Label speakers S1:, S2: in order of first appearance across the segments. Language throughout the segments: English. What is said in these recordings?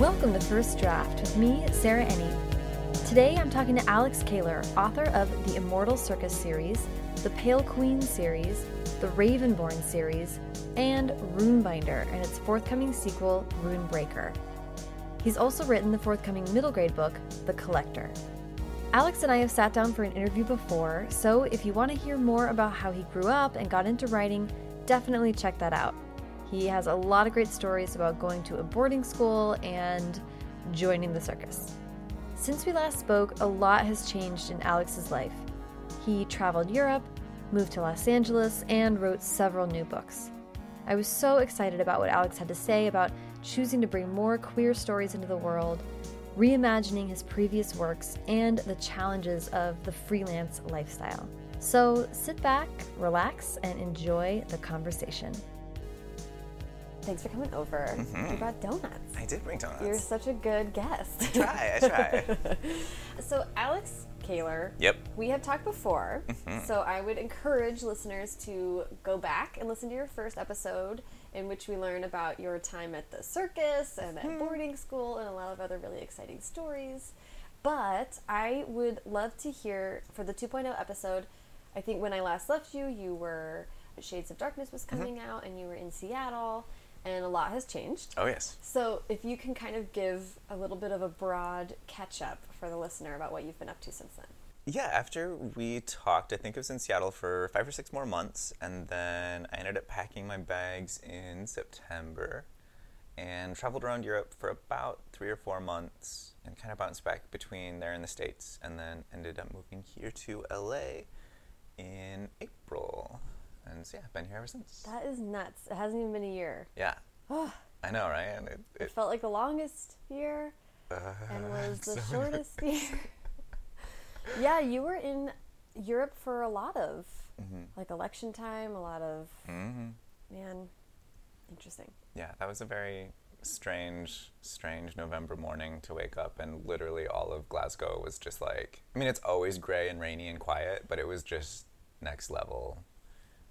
S1: Welcome to First Draft with me, Sarah Enni. Today I'm talking to Alex Kahler, author of the Immortal Circus series, the Pale Queen series, the Ravenborn series, and Runebinder and its forthcoming sequel, Runebreaker. He's also written the forthcoming middle grade book, The Collector. Alex and I have sat down for an interview before, so if you want to hear more about how he grew up and got into writing, definitely check that out. He has a lot of great stories about going to a boarding school and joining the circus. Since we last spoke, a lot has changed in Alex's life. He traveled Europe, moved to Los Angeles, and wrote several new books. I was so excited about what Alex had to say about choosing to bring more queer stories into the world, reimagining his previous works, and the challenges of the freelance lifestyle. So sit back, relax, and enjoy the conversation. Thanks for coming over.
S2: Mhm.
S1: You brought donuts.
S2: I did bring donuts.
S1: You're such a good guest.
S2: I try, I try.
S1: so, Alex Kahler,
S2: Yep.
S1: we have talked before,
S2: Mhm.
S1: so I would encourage listeners to go back and listen to your first episode in which we learn about your time at the circus and
S2: Mm-hmm.
S1: at boarding school and a lot of other really exciting stories. But I would love to hear for the 2.0 episode. I think when I last left you, you were Shades of Darkness was
S2: Mm-hmm.
S1: coming out and you were in Seattle, and a lot has changed.
S2: Oh, yes.
S1: So, if you can kind of give a little bit of a broad catch up for the listener about what you've been up to since then.
S2: Yeah, after we talked, I think I was in Seattle for five or six more months, and then I ended up packing my bags in September and traveled around Europe for about three or four months and kind of bounced back between there and the States, and then ended up moving here to LA in April. And so, yeah, I've been here ever since.
S1: That is nuts. It hasn't even been a year.
S2: Yeah. I know, right? And it,
S1: It
S2: it,
S1: felt like the longest year
S2: uh,
S1: and was the
S2: so-
S1: shortest year. yeah, you were in Europe for a lot of
S2: Mhm.
S1: like election time, a lot of
S2: Mhm.
S1: man, interesting.
S2: Yeah, that was a very strange, strange November morning to wake up and literally all of Glasgow was just like I mean it's always gray and rainy and quiet, but it was just next level.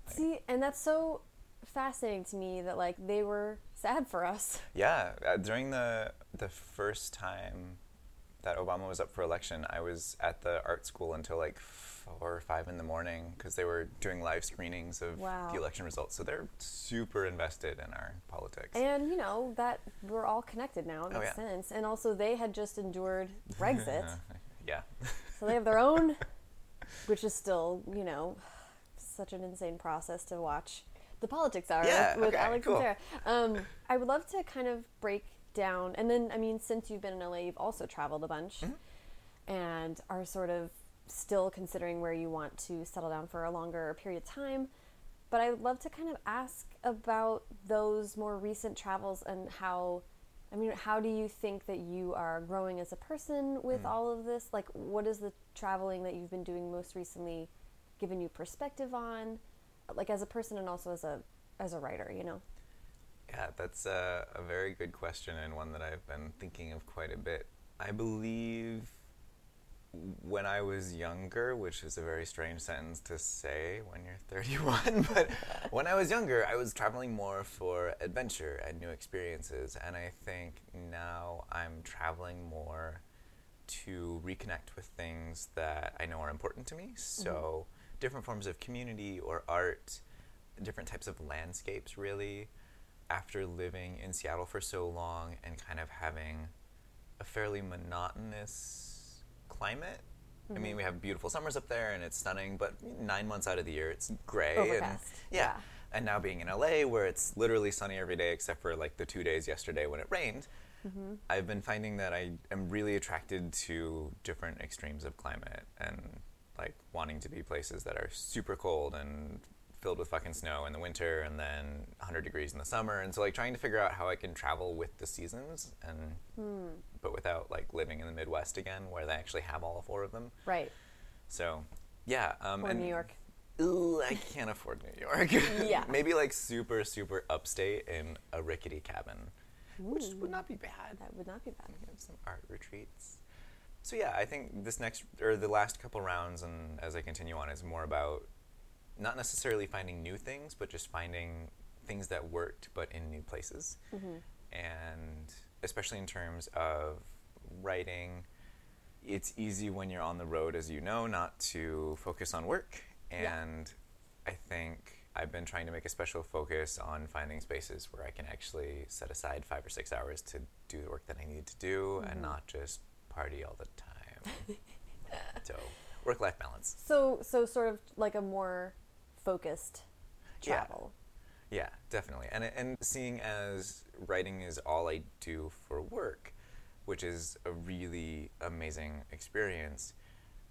S1: See, and that's so fascinating to me that like they were sad for us.
S2: Yeah, uh, during the the first time that Obama was up for election, I was at the art school until like four or five in the morning because they were doing live screenings of
S1: Wow.
S2: the election results. So they're super invested in our politics.
S1: And you know that we're all connected now. It
S2: Oh,
S1: makes
S2: yeah.
S1: sense. And also, they had just endured Brexit,
S2: yeah.
S1: so they have their own, which is still, you know, such an insane process to watch. The politics are
S2: Yeah,
S1: with
S2: okay,
S1: Alex
S2: cool.
S1: and Sarah. Um, I would love to kind of break down, and then I mean, since you've been in LA, you've also traveled a bunch,
S2: Mm-hmm.
S1: and are sort of still considering where you want to settle down for a longer period of time. But I would love to kind of ask about those more recent travels and how, I mean, how do you think that you are growing as a person with
S2: Mm.
S1: all of this? Like, what is the traveling that you've been doing most recently given you perspective on, like as a person and also as a as a writer? You know.
S2: Yeah, that's a, a very good question and one that I've been thinking of quite a bit. I believe when I was younger, which is a very strange sentence to say when you're 31, but when I was younger, I was traveling more for adventure and new experiences. And I think now I'm traveling more to reconnect with things that I know are important to me. So, mm-hmm. Different forms of community or art, different types of landscapes, really. After living in Seattle for so long and kind of having a fairly monotonous climate. I mean, we mm-hmm. have beautiful summers up there and it's stunning, but nine months out of the year it's gray. And, yeah.
S1: yeah.
S2: And now being in LA where it's literally sunny every day except for like the two days yesterday when it rained, mm-hmm. I've been finding that I am really attracted to different extremes of climate and like wanting to be places that are super cold and filled with fucking snow in the winter and then 100 degrees in the summer and so like trying to figure out how I can travel with the seasons and but without like living in the Midwest again where they actually have all four of them.
S1: Right.
S2: So, yeah, um
S1: Or
S2: and
S1: New York.
S2: Ooh, I can't afford New York.
S1: Yeah.
S2: Maybe like super super upstate in a rickety cabin, which would not be bad.
S1: That would not be bad.
S2: We have some art retreats. So yeah, I think this next or the last couple rounds, and as I continue on, is more about not necessarily finding new things, but just finding things that worked, but in new places. Mm-hmm. And especially in terms of writing, it's easy when you're on the road, as you know, not to focus on work. And I think I've been trying to make a special focus on finding spaces where I can actually set aside five or six hours to do the work that I need to do and mm-hmm. not just party all the time. so, work life balance.
S1: So, so sort of like a more focused travel.
S2: Yeah, definitely. And and seeing as writing is all I do for work, which is a really amazing experience.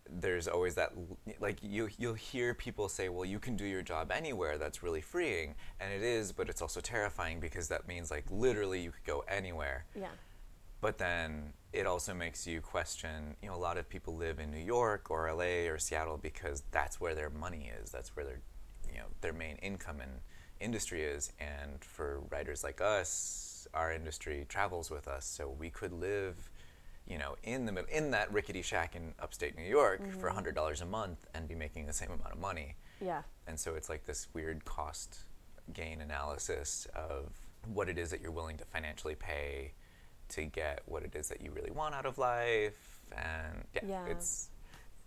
S2: There's always that like you you'll hear people say, "Well, you can do your job anywhere." That's really freeing, and it is, but it's also terrifying because that means like literally you could go anywhere.
S1: Yeah.
S2: But then it also makes you question, you know, a lot of people live in New York or LA or Seattle because that's where their money is. That's where their, you know, their main income and industry is. And for writers like us, our industry travels with us, so we could live, you know, in the in that rickety shack in upstate New York mm-hmm. for hundred dollars a month and be making the same amount of money.
S1: Yeah.
S2: And so it's like this weird cost gain analysis of what it is that you're willing to financially pay to get what it is that you really want out of life. And yeah,
S1: Yeah.
S2: it's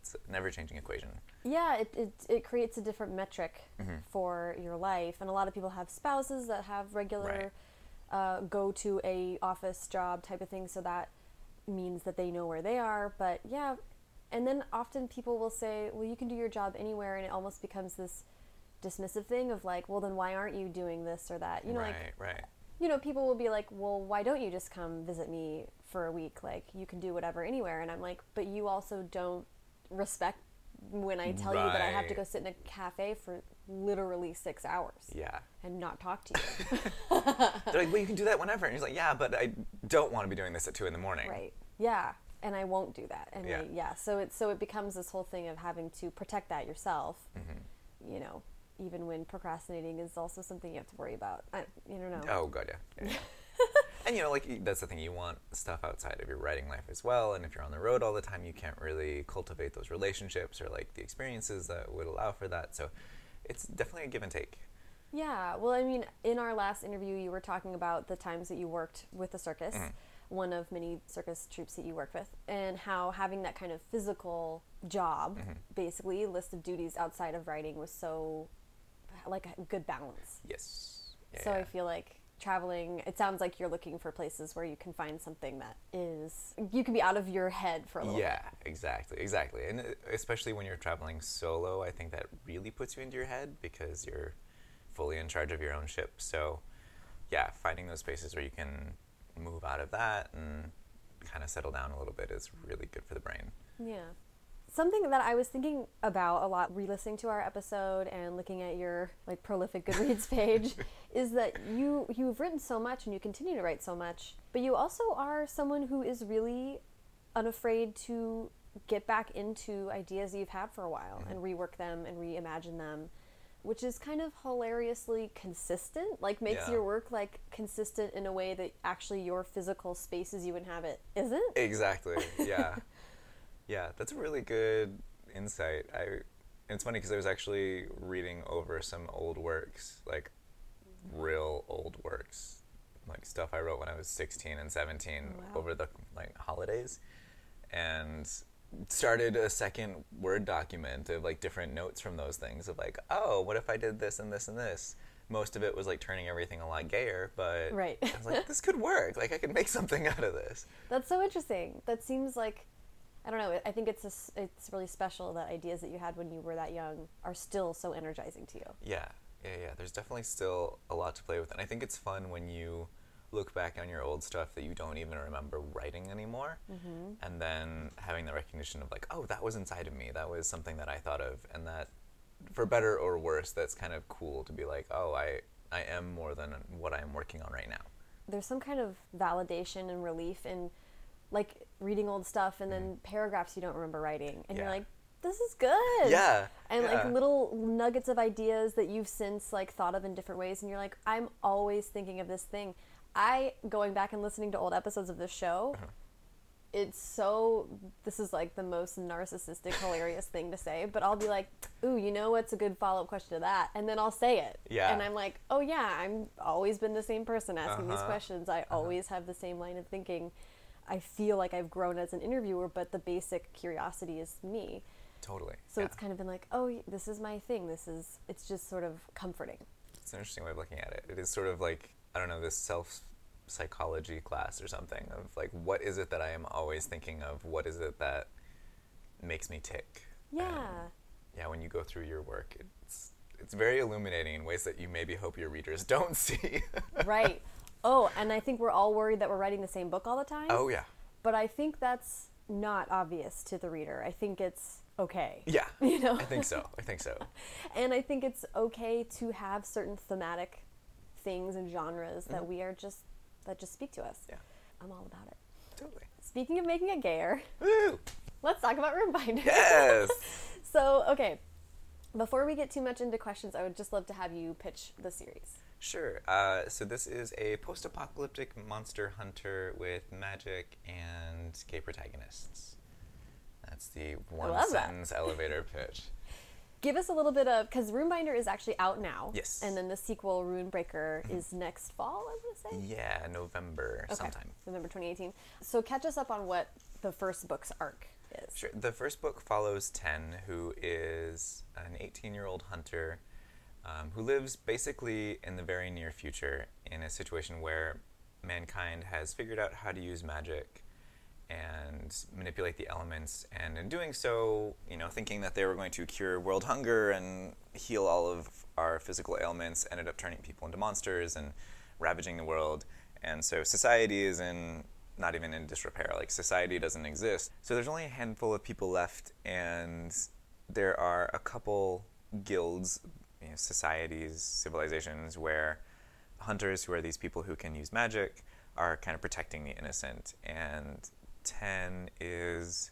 S2: it's a never changing equation.
S1: Yeah, it, it, it creates a different metric
S2: Mhm.
S1: for your life. And a lot of people have spouses that have regular uh, go to a office job type of thing, so that means that they know where they are. But yeah, and then often people will say, well, you can do your job anywhere, and it almost becomes this dismissive thing of like, well, then why aren't you doing this or that? You know,
S2: right,
S1: like
S2: right.
S1: You know, people will be like, well, why don't you just come visit me for a week? Like, you can do whatever anywhere. And I'm like, but you also don't respect when I tell you that I have to go sit in a cafe for literally six hours
S2: Yeah.
S1: and not talk to you.
S2: They're like, well, you can do that whenever. And he's like, yeah, but I don't want to be doing this at two in the morning.
S1: right. Yeah. And I won't do that. And
S2: Yeah.
S1: I- yeah. So it, so it becomes this whole thing of having to protect that yourself,
S2: Mm-hmm.
S1: you know, even when procrastinating is also something you have to worry about. I, you don't know.
S2: Oh god, yeah. Yeah, yeah. and you know, like that's the thing. You want stuff outside of your writing life as well. And if you're on the road all the time, you can't really cultivate those relationships or like the experiences that would allow for that. So it's definitely a give and take.
S1: Yeah, well, I mean, in our last interview, you were talking about the times that you worked with the circus,
S2: Mhm.
S1: one of many circus troops that you worked with, and how having that kind of physical job,
S2: Mhm.
S1: basically, list of duties outside of writing was so like a good balance.
S2: Yes. Yeah,
S1: so
S2: yeah.
S1: I feel like traveling, it sounds like you're looking for places where you can find something that is, you can be out of your head for a little
S2: Yeah, exactly, exactly. And uh, especially when you're traveling solo, I think that really puts you into your head because you're fully in charge of your own ship. So, yeah, finding those spaces where you can move out of that and kind of settle down a little bit is really good for the brain.
S1: Yeah. Something that I was thinking about a lot re-listening to our episode and looking at your like prolific Goodreads page is that you you've written so much and you continue to write so much, but you also are someone who is really unafraid to get back into ideas you've had for a while and mm-hmm. rework them and reimagine them, which is kind of hilariously consistent. Like makes
S2: Yeah.
S1: your work like consistent in a way that actually your physical spaces you inhabit isn't.
S2: Exactly. Yeah. yeah, that's a really good insight. I it's funny because I was actually reading over some old works, like real old works, like stuff I wrote when I was 16 and 17
S1: Wow.
S2: over the like holidays and started a second word document of like different notes from those things of like, oh, what if I did this and this and this? Most of it was like turning everything a lot gayer, but
S1: Right.
S2: I was like, this could work. Like I could make something out of this.
S1: That's so interesting. That seems like I don't know. I think it's a it's really special that ideas that you had when you were that young are still so energizing to you.
S2: Yeah, yeah, yeah. There's definitely still a lot to play with, and I think it's fun when you look back on your old stuff that you don't even remember writing anymore,
S1: Mm-hmm.
S2: and then having the recognition of like, oh, that was inside of me. That was something that I thought of, and that, for better or worse, that's kind of cool to be like, oh, I I am more than what I'm working on right now.
S1: There's some kind of validation and relief in like reading old stuff and then paragraphs you don't remember writing, and you're
S2: Mm-hmm.
S1: Like, this is good.
S2: Yeah,
S1: And like little nuggets of ideas that you've since like thought of in different ways, and you're like, I'm always thinking of this thing. I going back and listening to old episodes of this show.
S2: Uh-huh.
S1: it's so this is like the most narcissistic hilarious thing to say but i'll be like ooh you know what's a good follow-up question to that and then i'll say it
S2: Yeah.
S1: and i'm like oh yeah i'm always been the same person asking these
S2: Uh-huh.
S1: questions i always have the same line of thinking i feel like i've grown as an interviewer but the basic curiosity is me
S2: Totally.
S1: so
S2: yeah.
S1: it's kind of been like oh this is my thing this is it's just sort of comforting
S2: It's an interesting way of looking at it. It is sort of like I don't know this self psychology class or something of like what is it that I am always thinking of? What is it that makes me tick?
S1: yeah
S2: And, yeah, when you go through your work, it's it's very illuminating in ways that you maybe hope your readers don't see.
S1: right oh and i think we're all worried that we're writing the same book all the time
S2: oh yeah,
S1: but I think that's not obvious to the reader. I think it's okay.
S2: yeah.
S1: You know?
S2: I think so. I think so.
S1: And I think it's okay to have certain thematic things and genres that mm-hmm. we are just that just speak to us.
S2: Yeah,
S1: I'm all about it.
S2: totally.
S1: Speaking of making it gayer,
S2: Woo!
S1: let's talk about Runebinders.
S2: Yes.
S1: so, okay. Before we get too much into questions, I would just love to have you pitch the series.
S2: Sure. Uh, so this is a post-apocalyptic monster hunter with magic and gay protagonists. That's the one
S1: love that.
S2: elevator pitch.
S1: Give us a little bit of because Runebinder is actually out now.
S2: Yes.
S1: And then the sequel, Runebreaker, is next fall. I would say.
S2: Yeah, November
S1: Okay.
S2: sometime.
S1: November 2018. So catch us up on what the first book's arc is.
S2: Sure. The first book follows Ten, who is an 18-year-old hunter um, who lives basically in the very near future in a situation where mankind has figured out how to use magic and manipulate the elements, and in doing so, you know, thinking that they were going to cure world hunger and heal all of our physical ailments, ended up turning people into monsters and ravaging the world. And so society is in not even in disrepair. Like society doesn't exist. So there's only a handful of people left, and there are a couple guilds, you know, societies, civilizations where hunters, who are these people who can use magic, are kind of protecting the innocent. And Ten is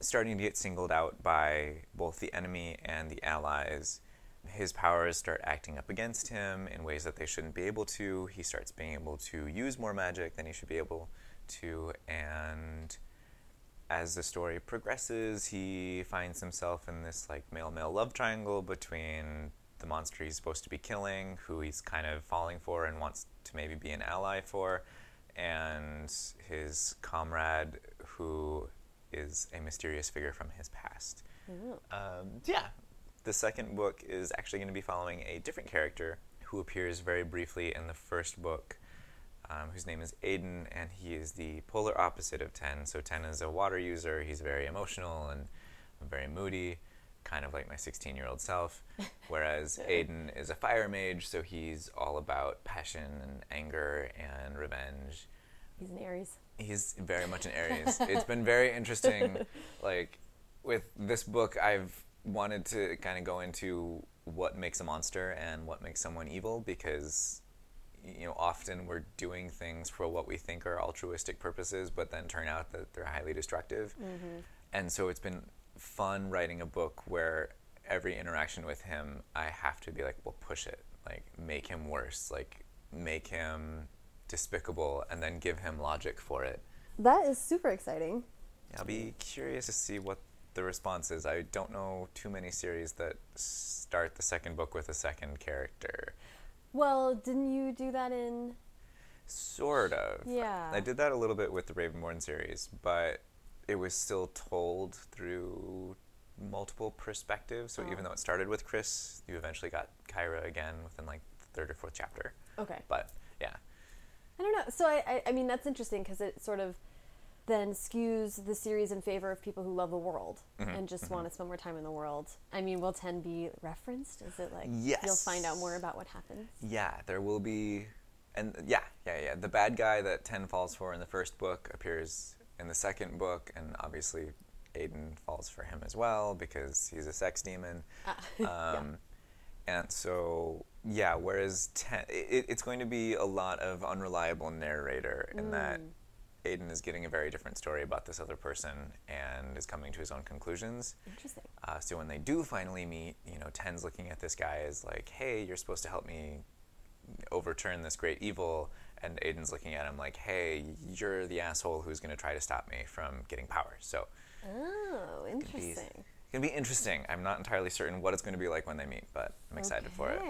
S2: starting to get singled out by both the enemy and the allies. His powers start acting up against him in ways that they shouldn't be able to. He starts being able to use more magic than he should be able to. And as the story progresses, he finds himself in this like male male love triangle between the monster he's supposed to be killing, who he's kind of falling for and wants to maybe be an ally for, and his comrade, who is a mysterious figure from his past. Um, yeah. The second book is actually going to be following a different character who appears very briefly in the first book, um, whose name is Aiden, and he is the polar opposite of Ten. So Ten is a water user. He's very emotional and very moody, kind of like my 16-year-old self. Whereas Aiden is a fire mage, so he's all about passion and anger and revenge
S1: He's an Aries.
S2: he's very much an Aries. it's been very interesting. Like with this book, I've wanted to kind of go into what makes a monster and what makes someone evil because you know often we're doing things for what we think are altruistic purposes, but then turn out that they're highly destructive. Mm-hmm. And so it's been fun writing a book where every interaction with him, I have to be like, well, push it, like make him worse, like make him despicable, and then give him logic for it.
S1: That is super exciting.
S2: I'll be curious to see what the response is. I don't know too many series that start the second book with a second character.
S1: Well, didn't you do that in?
S2: Sort of.
S1: Yeah.
S2: I did that a little bit with the Ravenborn series, but it was still told through multiple perspectives. So
S1: Oh.
S2: even though it started with Chris, you eventually got Kyra again within like the third or fourth chapter.
S1: Okay.
S2: But yeah,
S1: I don't know. So I, I, I mean, that's interesting because it sort of then skews the series in favor of people who love the world
S2: Mm-hmm,
S1: and just want to spend more time in the world. I mean, will Ten be referenced? Is it like you'll find out more about what happens?
S2: Yeah, there will be, and yeah, yeah, yeah. The bad guy that Ten falls for in the first book appears in the second book, and obviously Aiden falls for him as well because he's a sex demon.
S1: yeah.
S2: Um, And so, yeah, whereas ten, it, it's going to be a lot of unreliable narrator in that Aiden is getting a very different story about this other person and is coming to his own conclusions.
S1: Interesting.
S2: Uh, so when they do finally meet, you know, Ten's looking at this guy as like, "Hey, you're supposed to help me overturn this great evil," and Aiden's looking at him like, "Hey, you're the asshole who's going to try to stop me from getting power." So
S1: Oh, interesting.
S2: it's going to be interesting. I'm not entirely certain what it's going to be like when they meet, but I'm excited for it.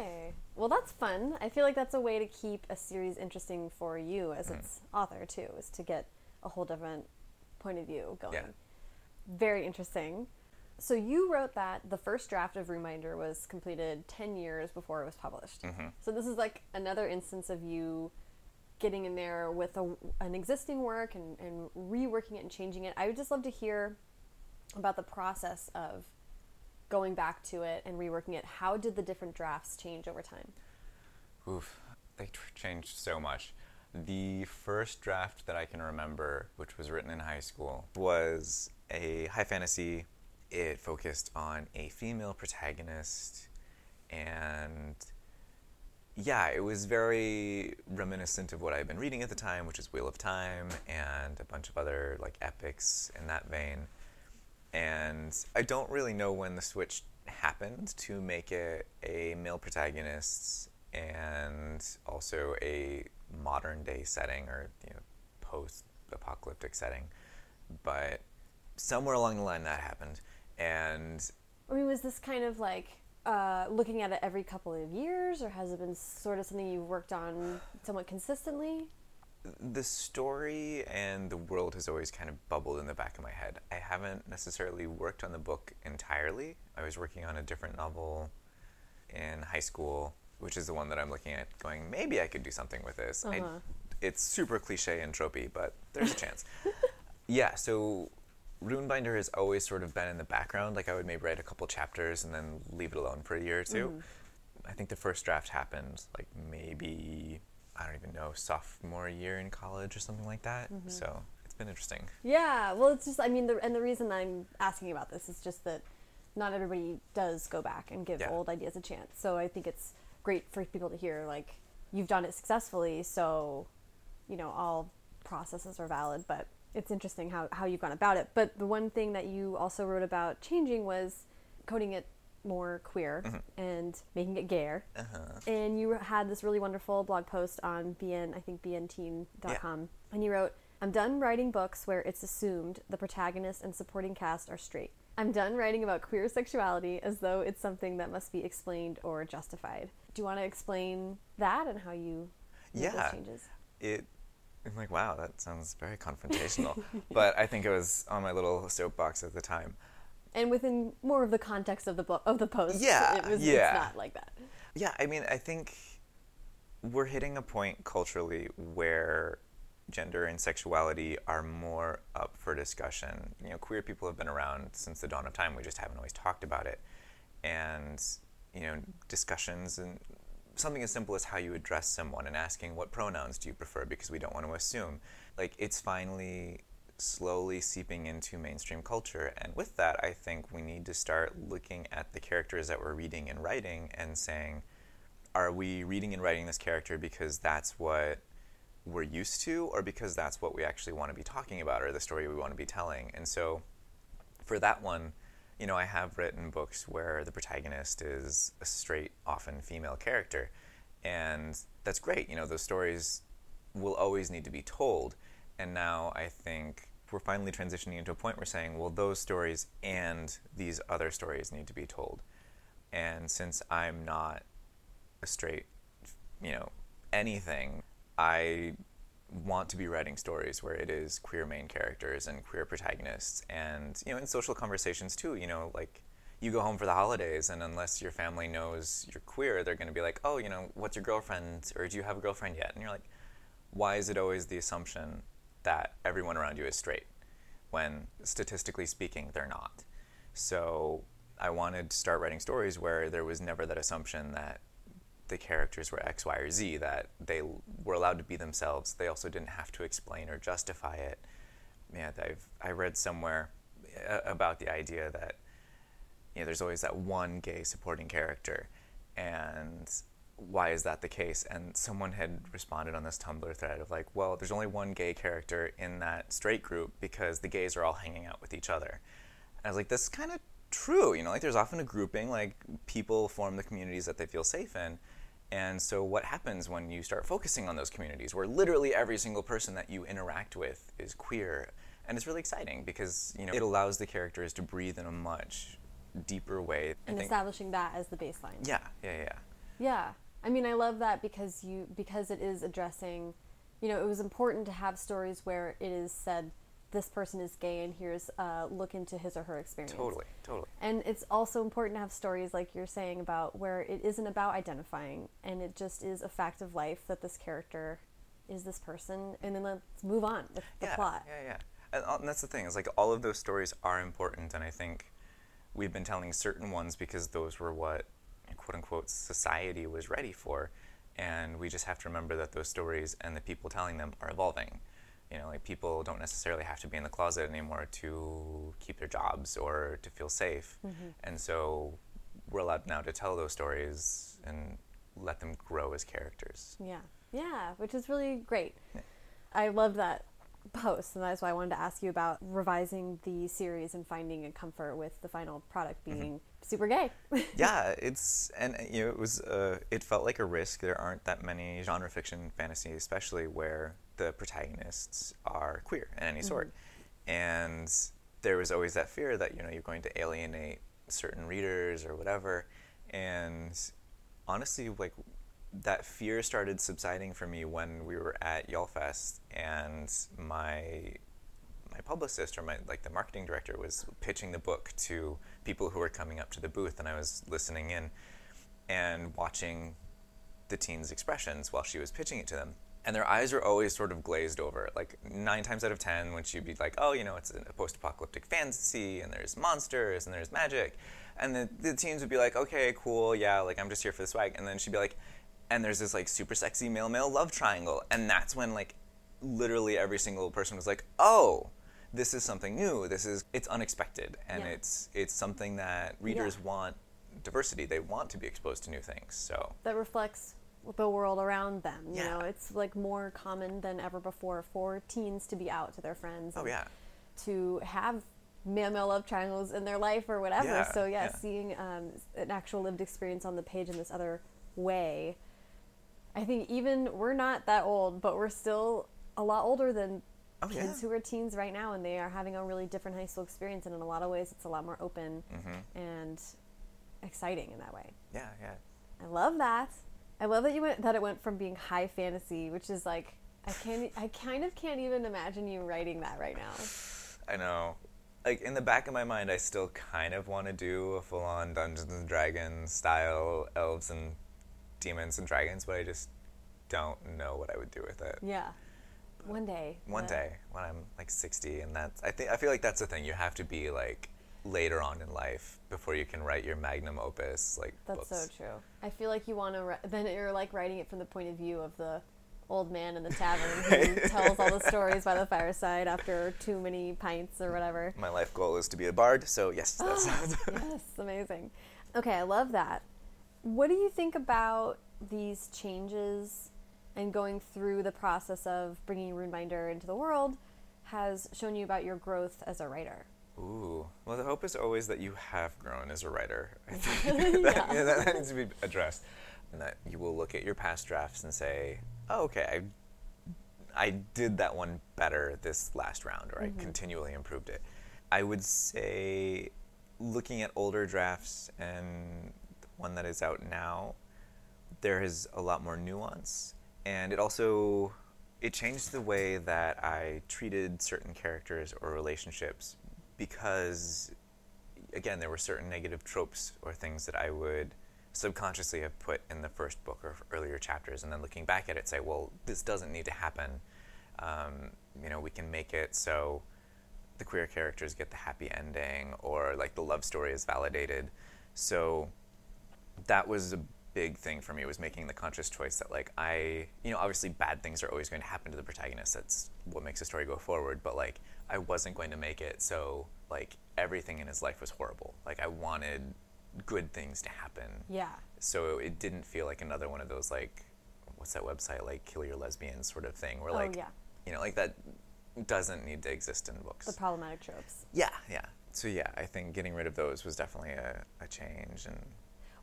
S1: Well, that's fun. I feel like that's a way to keep a series interesting for you as
S2: Mm-hmm.
S1: its author too, is to get a whole different point of view going.
S2: Yeah.
S1: Very interesting. So you wrote that the first draft of Runebinder was completed 10 years before it was published.
S2: Mm-hmm.
S1: So this is like another instance of you getting in there with a, an existing work and, and reworking it and changing it. I would just love to hear about the process of going back to it and reworking it. How did the different drafts change over time?
S2: Oof, they tr- changed so much. The first draft that I can remember, which was written in high school, was a high fantasy. It focused on a female protagonist, and yeah, it was very reminiscent of what I had been reading at the time, which is Wheel of Time and a bunch of other like epics in that vein. And I don't really know when the switch happened to make it a male protagonist and also a modern day setting or you know post apocalyptic setting. But somewhere along the line that happened. And
S1: I mean, was this kind of like uh, looking at it every couple of years, or has it been sort of something you've worked on somewhat consistently?
S2: The story and the world has always kind of bubbled in the back of my head. I haven't necessarily worked on the book entirely. I was working on a different novel in high school, which is the one that I'm looking at going, maybe I could do something with this.
S1: Uh-huh.
S2: it's super cliche and tropey, but there's a chance. yeah, so Runebinder has always sort of been in the background. Like I would maybe write a couple chapters and then leave it alone for a year or 2 I think the first draft happened like maybe I don't even know sophomore year in college or something like that. Mm-hmm. So it's been interesting.
S1: Yeah, well, it's just, I mean, the, and the reason I'm asking about this is just that not everybody does go back and give
S2: Yeah.
S1: old ideas a chance. So I think it's great for people to hear, like, you've done it successfully, so, you know, all processes are valid, but it's interesting how, how you've gone about it. But the one thing that you also wrote about changing was coding it more queer and making it gayer.
S2: Uh-huh.
S1: And you had this really wonderful blog post on BN, I think BNteen.com. And you wrote, I'm done writing books where it's assumed the protagonist and supporting cast are straight. I'm done writing about queer sexuality as though it's something that must be explained or justified. Do you want to explain that and how you made
S2: Yeah.
S1: those changes?
S2: It I'm like, wow, that sounds very confrontational. but I think it was on my little soapbox at the time.
S1: And within more of the context of the book of the post,
S2: Yeah,
S1: it was
S2: yeah.
S1: it's not like that.
S2: Yeah, I mean, I think we're hitting a point culturally where gender and sexuality are more up for discussion. You know, queer people have been around since the dawn of time. We just haven't always talked about it. And, you know, discussions and something as simple as how you address someone and asking what pronouns do you prefer because we don't want to assume. Like, it's finally slowly seeping into mainstream culture. And with that, I think we need to start looking at the characters that we're reading and writing and saying, are we reading and writing this character because that's what we're used to or because that's what we actually want to be talking about or the story we want to be telling? And so for that one, you know, I have written books where the protagonist is a straight, often female character. And that's great. You know, those stories will always need to be told. And now I think we're finally transitioning into a point where we're saying, well, those stories and these other stories need to be told. And since I'm not a straight, you know, anything, I want to be writing stories where it is queer main characters and queer protagonists and you know in social conversations too you know like you go home for the holidays and unless your family knows you're queer they're going to be like oh you know what's your girlfriend or do you have a girlfriend yet and you're like why is it always the assumption that everyone around you is straight when statistically speaking they're not so i wanted to start writing stories where there was never that assumption that the characters were X, Y, or Z, that they were allowed to be themselves. They also didn't have to explain or justify it. Yeah, I've I read somewhere uh, about the idea that you know there's always that one gay supporting character, and why is that the case? And someone had responded on this Tumblr thread of like, well, there's only one gay character in that straight group because the gays are all hanging out with each other. And I was like, this is kind of true. You know, like there's often a grouping, like people form the communities that they feel safe in. And so, what happens when you start focusing on those communities where literally every single person that you interact with is queer? And it's really exciting because you know it allows the characters to breathe in a much deeper way.
S1: And
S2: think-
S1: establishing that as the baseline.
S2: yeah, yeah, yeah.
S1: Yeah. I mean, I love that because you because it is addressing, you know, it was important to have stories where it is said this person is gay and here's a look into his or her experience.
S2: Totally, totally.
S1: And it's also important to have stories like you're saying about where it isn't about identifying and it just is a fact of life that this character is this person and then let's move on with the
S2: yeah,
S1: plot.
S2: Yeah, yeah. And, uh, and that's the thing is like all of those stories are important, and I think we've been telling certain ones because those were what quote unquote society was ready for, and we just have to remember that those stories and the people telling them are evolving. You know, like people don't necessarily have to be in the closet anymore to keep their jobs or to feel safe, mm-hmm. and so we're allowed now to tell those stories and let them grow as characters.
S1: Yeah. Yeah, which is really great. I love that post, and that's why I wanted to ask you about revising the series and finding a comfort with the final product mm-hmm. being super gay.
S2: yeah, it's and uh, you know it was uh, it felt like a risk. There aren't that many genre fiction fantasy, especially where the protagonists are queer in any sort, and there was always that fear that you know you're going to alienate certain readers or whatever, and honestly, like that fear started subsiding for me when we were at YALLFest and my my publicist or my like the marketing director was pitching the book to people who were coming up to the booth and I was listening in and watching the teens expressions while she was pitching it to them. And their eyes were always sort of glazed over like nine times out of ten when she'd be like oh you know it's a post-apocalyptic fantasy and there's monsters and there's magic. And the, the teens would be like okay cool yeah like i'm just here for the swag. And then she'd be like and there's this like super sexy male male love triangle. And that's when like literally every single person was like oh this is something new this is it's unexpected and
S1: Yeah.
S2: it's it's something that readers
S1: Yeah.
S2: want diversity they want to be exposed to new things so
S1: that reflects the world around them. You
S2: Yeah.
S1: know, it's like more common than ever before for teens to be out to their friends.
S2: oh yeah
S1: To have male male love triangles in their life or whatever.
S2: Yeah,
S1: so yeah,
S2: yeah.
S1: seeing um, an actual lived experience on the page in this other way. I think even we're not that old, but we're still a lot older than
S2: Oh,
S1: kids
S2: yeah.
S1: who are teens right now, and they are having a really different high school experience. And in a lot of ways, it's a lot more open
S2: Mm-hmm.
S1: and exciting in that way.
S2: yeah yeah
S1: I love that. I love that you went that it went from being high fantasy, which is like I can't I kind of can't even imagine you writing that right now.
S2: I know. Like in the back of my mind, I still kind of want to do a full-on Dungeons and Dragons style elves and demons and dragons, but I just don't know what I would do with it.
S1: Yeah. One day.
S2: One day when I'm like 60, and that's I think I feel like that's the thing. You have to be like later on in life before you can write your magnum opus like
S1: That's
S2: books.
S1: so true. I feel like you want to ri- then you're like writing it from the point of view of the old man in the tavern who tells all the stories by the fireside after too many pints or whatever.
S2: My life goal is to be a bard, so yes, that sounds.
S1: yes, amazing. Okay, I love that. What do you think about these changes and going through the process of bringing Runebinder into the world has shown you about your growth as a writer?
S2: Ooh. Well, the hope is always that you have grown as a writer. I think that,
S1: Yeah.
S2: that, that needs to be addressed. And that you will look at your past drafts and say, oh, okay, I, I did that one better this last round, or I mm-hmm. continually improved it. I would say, looking at older drafts and the one that is out now, there is a lot more nuance and it also it changed the way that i treated certain characters or relationships because again there were certain negative tropes or things that i would subconsciously have put in the first book or earlier chapters. And then looking back at it say well this doesn't need to happen. Um, you know we can make it so the queer characters get the happy ending or like the love story is validated. So that was a big thing for me was making the conscious choice that like I you know obviously bad things are always going to happen to the protagonist that's what makes a story go forward but like I wasn't going to make it so like everything in his life was horrible like I wanted good things to happen
S1: Yeah.
S2: so it didn't feel like another one of those like what's that website like kill your lesbians sort of thing where
S1: Oh,
S2: like
S1: yeah.
S2: you know like that doesn't need to exist in books
S1: The problematic tropes.
S2: yeah yeah so yeah I think getting rid of those was definitely a, a change and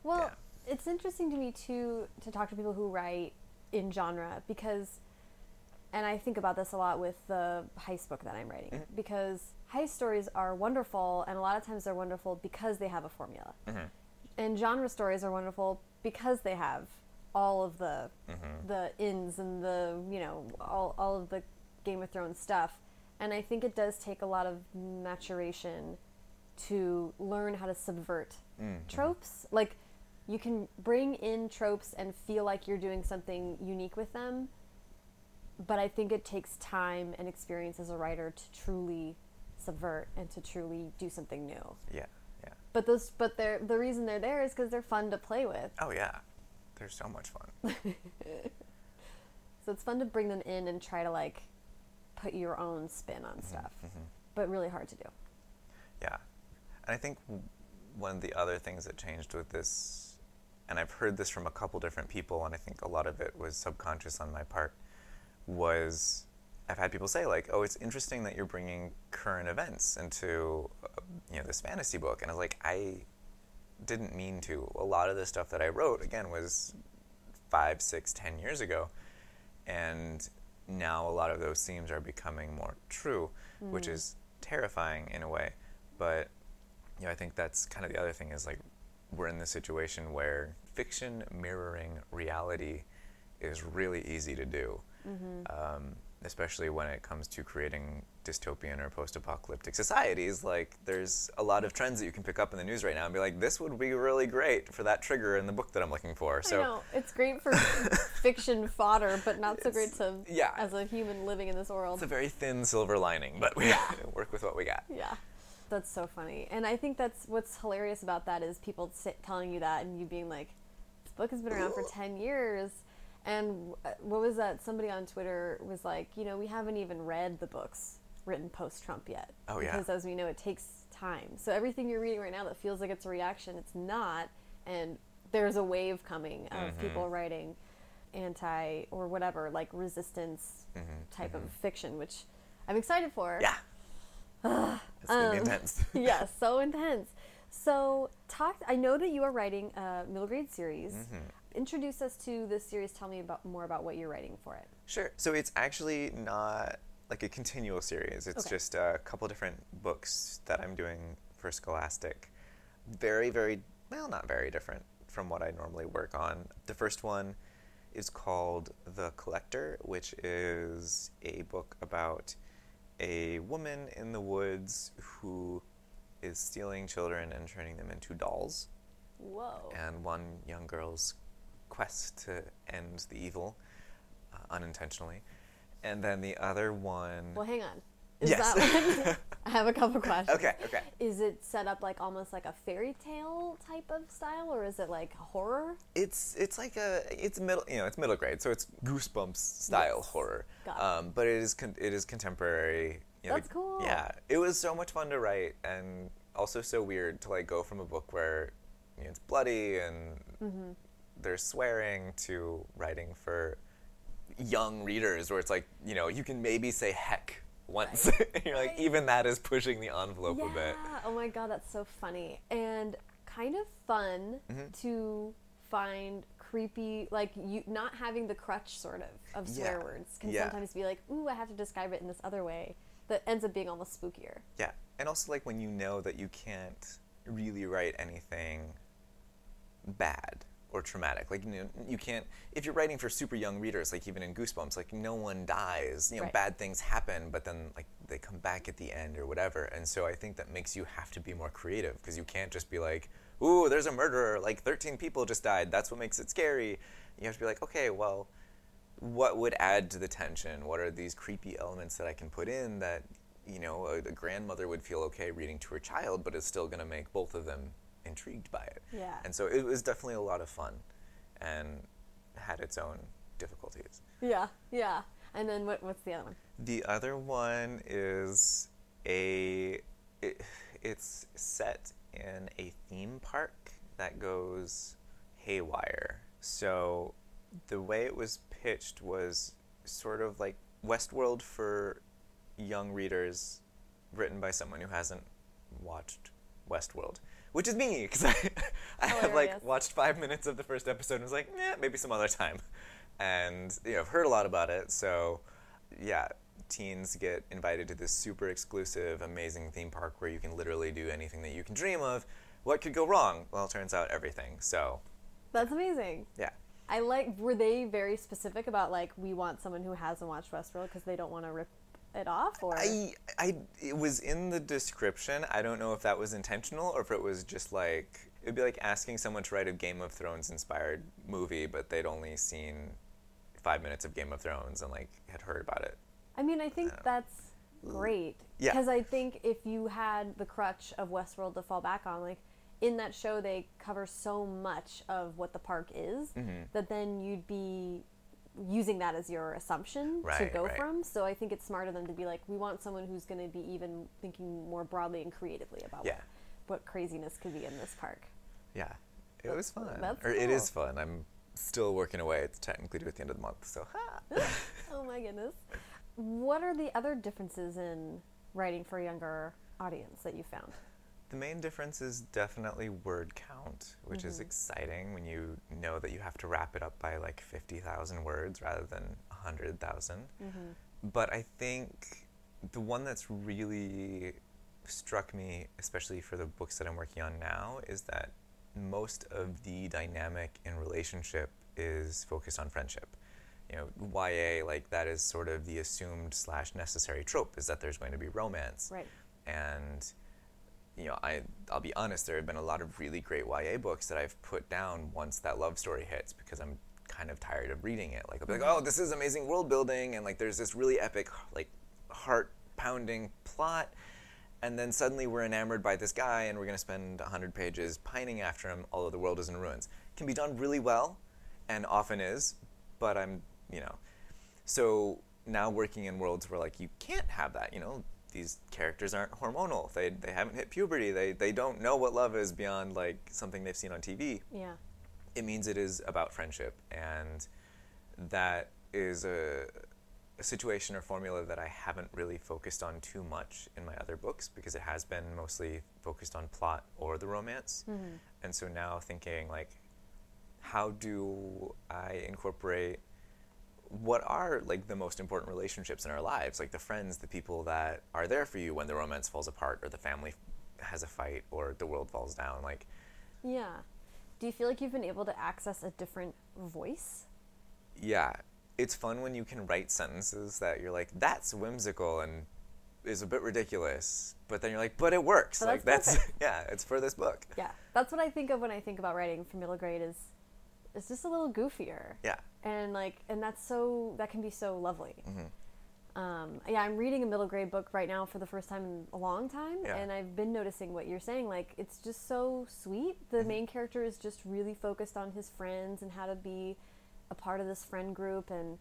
S1: Well,
S2: Yeah.
S1: It's interesting to me too to talk to people who write in genre because and I think about this a lot with the heist book that I'm writing
S2: Mm-hmm.
S1: because heist stories are wonderful and a lot of times they're wonderful because they have a formula.
S2: Mm-hmm.
S1: And genre stories are wonderful because they have all of the
S2: Mm-hmm.
S1: the ins and the, you know, all all of the Game of Thrones stuff. And I think it does take a lot of maturation to learn how to subvert
S2: Mm-hmm.
S1: tropes. Like you can bring in tropes and feel like you're doing something unique with them, but I think it takes time and experience as a writer to truly subvert and to truly do something new.
S2: Yeah, yeah.
S1: But those, but they're the reason they're there is because they're fun to play with.
S2: Oh yeah, they're so much fun.
S1: So it's fun to bring them in and try to like put your own spin on mm-hmm, stuff, mm-hmm. but really hard to do.
S2: Yeah. And I think one of the other things that changed with this, and I've heard this from a couple different people, and I think a lot of it was subconscious on my part, was I've had people say like, "Oh, it's interesting that you're bringing current events into uh, you know this fantasy book," and I was like, I didn't mean to. A lot of the stuff that I wrote again was five, six, ten years ago, and now a lot of those themes are becoming more true, which is terrifying in a way. But you know, I think that's kind of the other thing is like we're in this situation where fiction mirroring reality is really easy to do, um, especially when it comes to creating dystopian or post-apocalyptic societies. Like, there's a lot of trends that you can pick up in the news right now and be like, "This would be really great for that trigger in the book that I'm looking for." So.
S1: I know it's great for fiction fodder, but not so great to
S2: yeah.
S1: as a human living in this world.
S2: It's a very thin silver lining, but we work with what we got.
S1: Yeah, that's so funny, and I think that's what's hilarious about that is people sit, telling you that and you being like, "This book has been around for ten years," and uh, what was that? Somebody on Twitter was like, "You know, we haven't even read the books written post-Trump yet,
S2: Oh, yeah.
S1: because as we know, it takes time. So everything you're reading right now that feels like it's a reaction, it's not, and there's a wave coming of
S2: Mm-hmm.
S1: people writing." anti or whatever like resistance type of fiction which i'm excited for
S2: Mm-hmm. Yeah. it's gonna be
S1: Um,
S2: intense.
S1: yes, so intense. So, talk. I know that you are writing a middle grade series.
S2: Mm-hmm.
S1: Introduce us to this series. Tell me about more about what you're writing for it.
S2: Sure. So it's actually not like a continual series. It's
S1: Okay.
S2: just a couple different books that I'm doing for Scholastic. Very, very, well, not very different from what I normally work on. The first one is called The Collector, which is a book about a woman in the woods who is stealing children and turning them into dolls
S1: Whoa.
S2: and one young girl's quest to end the evil uh, unintentionally. And then the other one.
S1: Well, hang on. Is
S2: Yes.
S1: that one? I have a couple questions.
S2: okay, okay.
S1: Is it set up like almost like a fairy tale type of style, or is it like horror?
S2: It's it's like a it's middle you know it's middle grade so it's goosebumps style
S1: Yes.
S2: horror,
S1: Got it.
S2: um, but it is con- it is contemporary. You know,
S1: That's
S2: the-
S1: cool.
S2: Yeah, it was so much fun to write and also so weird to like go from a book where you know, it's bloody and
S1: Mm-hmm.
S2: there's swearing to writing for young readers where it's like you know you can maybe say heck once and you're like even that is pushing the envelope a bit
S1: Yeah. Oh my god, that's so funny and kind of fun
S2: Mm-hmm.
S1: to find creepy like you not having the crutch sort of of swear
S2: Yeah.
S1: words can
S2: Yeah.
S1: sometimes be like ooh i have to describe it in this other way that ends up being almost spookier
S2: yeah and also like when you know that you can't really write anything bad or traumatic like you know you can't if you're writing for super young readers like even in goosebumps like no one dies you know
S1: Right.
S2: bad things happen but then like they come back at the end or whatever and so i think that makes you have to be more creative because you can't just be like ooh there's a murderer like 13 people just died that's what makes it scary you have to be like okay well what would add to the tension? What are these creepy elements that I can put in that, you know, a, a grandmother would feel okay reading to her child, but is still going to make both of them intrigued by it?
S1: Yeah.
S2: And so it was definitely a lot of fun and had its own difficulties.
S1: yeah yeah and then what, what's the other one
S2: The other one is a. It, it's set in a theme park that goes haywire. So the way it was pitched was sort of like Westworld for young readers, written by someone who hasn't watched Westworld, which is me because I, I have like watched five minutes of the first episode and was like, eh, maybe some other time, and you know I've heard a lot about it. So yeah, teens get invited to this super exclusive, amazing theme park where you can literally do anything that you can dream of. What could go wrong? Well, it turns out everything. So
S1: That's amazing.
S2: yeah.
S1: I like. Were they very specific about like we want someone who hasn't watched Westworld because they don't want to rip it off, or
S2: I, I, it was in the description. I don't know if that was intentional or if it was just like it'd be like asking someone to write a Game of Thrones inspired movie, but they'd only seen five minutes of Game of Thrones and like had heard about it.
S1: I mean, I think that's great.
S2: Yeah.
S1: Because I think if you had the crutch of Westworld to fall back on, like in that show, they cover so much of what the park is
S2: Mm-hmm.
S1: that then you'd be using that as your assumption to go
S2: right.
S1: from. So I think it's smart of them to be like, we want someone who's going to be even thinking more broadly and creatively about
S2: Yeah.
S1: what, what craziness could be in this park.
S2: Yeah, it was fun.
S1: that's
S2: or it is fun. I'm still working away. It's technically due at the end of the month. So ha.
S1: oh my goodness. What are the other differences in writing for a younger audience that you found?
S2: The main difference is definitely word count, which is mm-hmm. exciting when you know that you have to wrap it up by like 50,000 words rather than 100,000. Mm-hmm. But I think the one that's really struck me, especially for the books that I'm working on now, is that most of the dynamic in relationship is focused on friendship. You know, YA, like that is sort of the assumed slash necessary trope is that there's going to be romance
S1: Right.
S2: and you know I I'll be honest there have been a lot of really great YA books that I've put down once that love story hits because I'm kind of tired of reading it. Like I'll be like mm-hmm. oh this is amazing world building and like there's this really epic like heart pounding plot and then suddenly we're enamored by this guy and we're going to spend 100 pages pining after him although the world is in ruins. Can be done really well and often is but I'm you know. So now working in worlds where like you can't have that, you know, these characters aren't hormonal. They they haven't hit puberty. They they don't know what love is beyond like something they've seen on TV.
S1: Yeah.
S2: It means it is about friendship and that is a, a situation or formula that I haven't really focused on too much in my other books because it has been mostly focused on plot or the romance. Mm-hmm. And so now thinking like how do I incorporate what are like the most important relationships in our lives like the friends the people that are there for you when the romance falls apart or the family has a fight or the world falls down like
S1: Yeah. Do you feel like you've been able to access a different voice?
S2: yeah it's fun when you can write sentences that you're like that's whimsical and is a bit ridiculous but then you're like but it works
S1: But
S2: like
S1: that's
S2: that's yeah it's for this book
S1: Yeah. That's what I think of when I think about writing for middle grade is it's just a little goofier.
S2: yeah
S1: And like and that's so that can be so lovely.
S2: Mm-hmm.
S1: Um, yeah, I'm reading a middle grade book right now for the first time in a long time,
S2: Yeah.
S1: and I've been noticing what you're saying. Like, it's just so sweet. The
S2: Mm-hmm.
S1: main character is just really focused on his friends and how to be a part of this friend group, and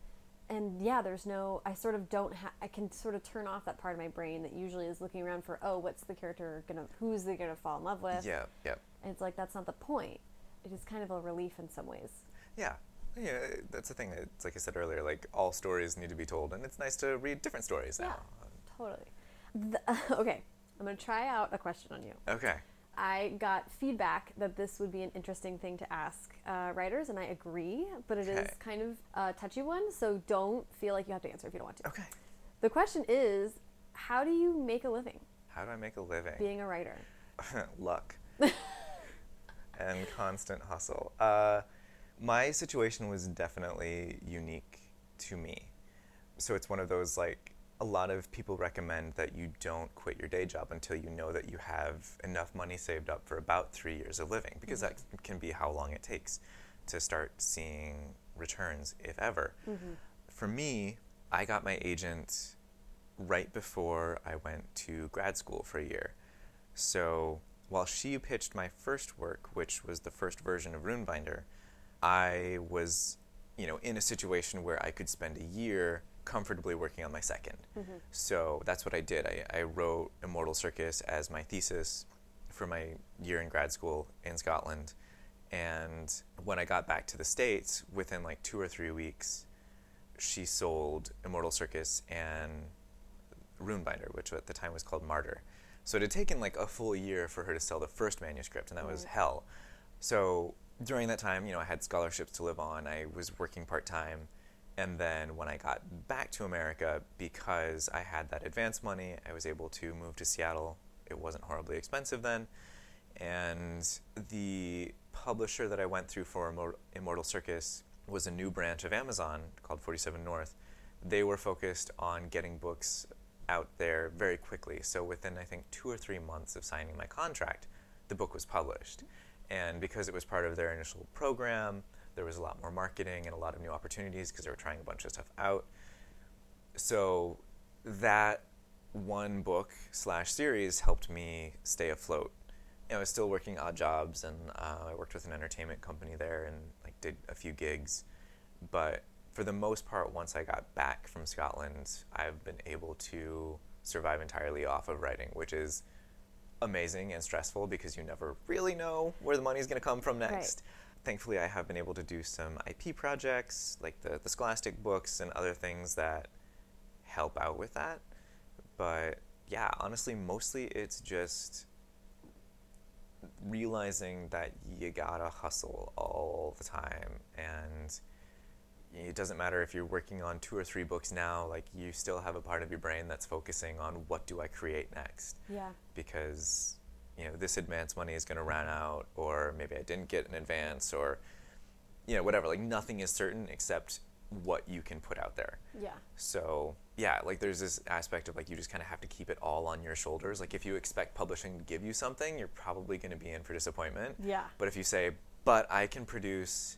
S1: and yeah, there's no. I sort of don't. Ha- I can sort of turn off that part of my brain that usually is looking around for. Oh, what's the character gonna? Who's they gonna fall in love with?
S2: yeah yeah
S1: And it's like that's not the point. It is kind of a relief in some ways.
S2: yeah yeah that's the thing it's like i said earlier like all stories need to be told and it's nice to read different stories now
S1: Totally. The, okay, I'm gonna try out a question on you.
S2: okay
S1: I got feedback that this would be an interesting thing to ask uh, writers, and I agree, but it is
S2: Okay.
S1: kind of a touchy one, so don't feel like you have to answer if you don't want to.
S2: okay
S1: The question is how do you make a living
S2: how do i make a living
S1: being a writer?
S2: luck and constant hustle. Uh, my situation was definitely unique to me. So it's one of those like a lot of people recommend that you don't quit your day job until you know that you have enough money saved up for about three years of living, because that can be how long it takes to start seeing returns, if ever. For me, I got my agent right before I went to grad school for a year. So while she pitched my first work, which was the first version of Runebinder, I was, you know, in a situation where I could spend a year comfortably working on my 2nd mm-hmm. So that's what I did. I, I wrote Immortal Circus as my thesis for my year in grad school in Scotland. And when I got back to the States, within like two or three weeks, she sold Immortal Circus and Runebinder, which at the time was called Martyr. So it had taken like a full year for her to sell the first manuscript, and that was
S1: Mm.
S2: hell. So during that time, you know, I had scholarships to live on. I was working part time, and then when I got back to America, because I had that advance money, I was able to move to Seattle. It wasn't horribly expensive then, and the publisher that I went through for Immortal Circus was a new branch of Amazon called 47 North. They were focused on getting books out there very quickly. So within I think two or three months of signing my contract, the book was published. And because it was part of their initial program, there was a lot more marketing and a lot of new opportunities because they were trying a bunch of stuff out. So that one book slash series helped me stay afloat. Know, I was still working odd jobs, and uh, I worked with an entertainment company there, and like did a few gigs. But for the most part, once I got back from Scotland, I've been able to survive entirely off of writing, which is amazing and stressful because you never really know where the money's going to come from next. Thankfully, I have been able to do some IP projects, like the, the Scholastic books and other things that help out with that. But yeah, honestly, mostly it's just realizing that you gotta hustle all the time and it doesn't matter if you're working on two or three books now like you still have a part of your brain that's focusing on what do i create next
S1: Yeah.
S2: because you know this advance money is going to run out or maybe i didn't get an advance or you know whatever like nothing is certain except what you can put out there
S1: Yeah.
S2: so yeah, like there's this aspect of like you just kind of have to keep it all on your shoulders. Like if you expect publishing to give you something, you're probably going to be in for disappointment.
S1: Yeah.
S2: But if you say, but I can produce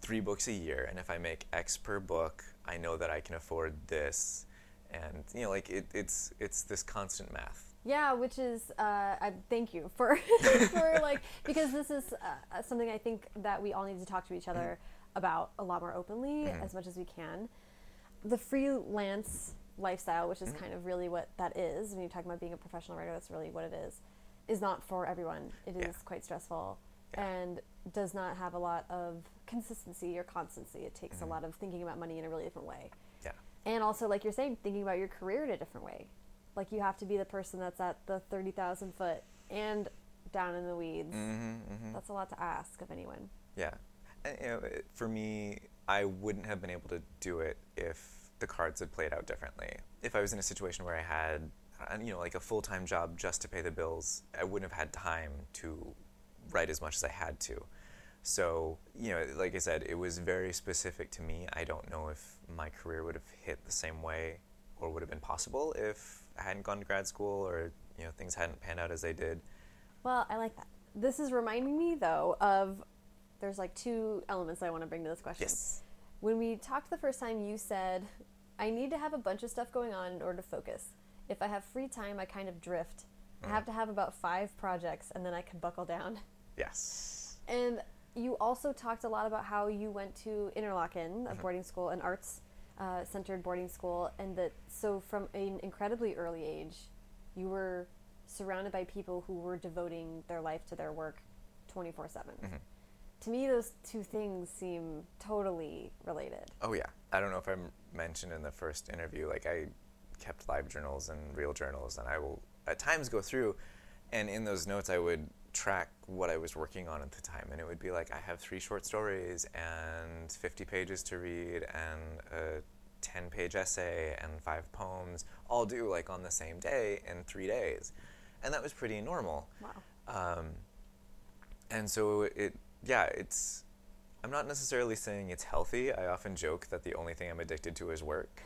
S2: three books a year, and if I make X per book, I know that I can afford this, and you know, like it, it's it's this constant math.
S1: Yeah, which is uh, I thank you for for like because this is uh, something I think that we all need to talk to each other about a lot more openly as much as we can. The freelance lifestyle, which is kind of really what that is, when you talk about being a professional writer, that's really what it is, is not for everyone. It is
S2: Yeah.
S1: quite stressful
S2: Yeah.
S1: and does not have a lot of consistency or constancy. It takes a lot of thinking about money in a really different way.
S2: Yeah.
S1: And also, like you're saying, thinking about your career in a different way. Like you have to be the person that's at the 30,000 foot and down in the weeds.
S2: Mm-hmm, mm-hmm.
S1: That's a lot to ask of anyone.
S2: Yeah. And, you know, for me, I wouldn't have been able to do it if the cards had played out differently. If I was in a situation where I had, uh, you know, like a full time job just to pay the bills, I wouldn't have had time to write as much as I had to. So, you know, like I said, it was very specific to me. I don't know if my career would have hit the same way or would have been possible if I hadn't gone to grad school or, you know, things hadn't panned out as they did.
S1: Well, I like that. This is reminding me, though, of there's like two elements I want to bring to this question.
S2: Yes.
S1: When we talked the first time, you said, I need to have a bunch of stuff going on in order to focus. If I have free time, I kind of drift. I mm. have to have about five projects and then I can buckle down.
S2: Yes.
S1: And you also talked a lot about how you went to Interlochen, a boarding school, an arts uh, centered boarding school, and that so from an incredibly early age, you were surrounded by people who were devoting their life to their work 24 7. To me, those two things seem totally related.
S2: Oh yeah. I don't know if I m- mentioned in the first interview, like I kept live journals and real journals, and I will at times go through, and in those notes I would track what I was working on at the time, and it would be like I have three short stories and 50 pages to read and a 10 page essay and five poems, all due like on the same day in three days, and that was pretty normal.
S1: Wow.
S2: Um, and so it, yeah, it's. I'm not necessarily saying it's healthy. I often joke that the only thing I'm addicted to is work,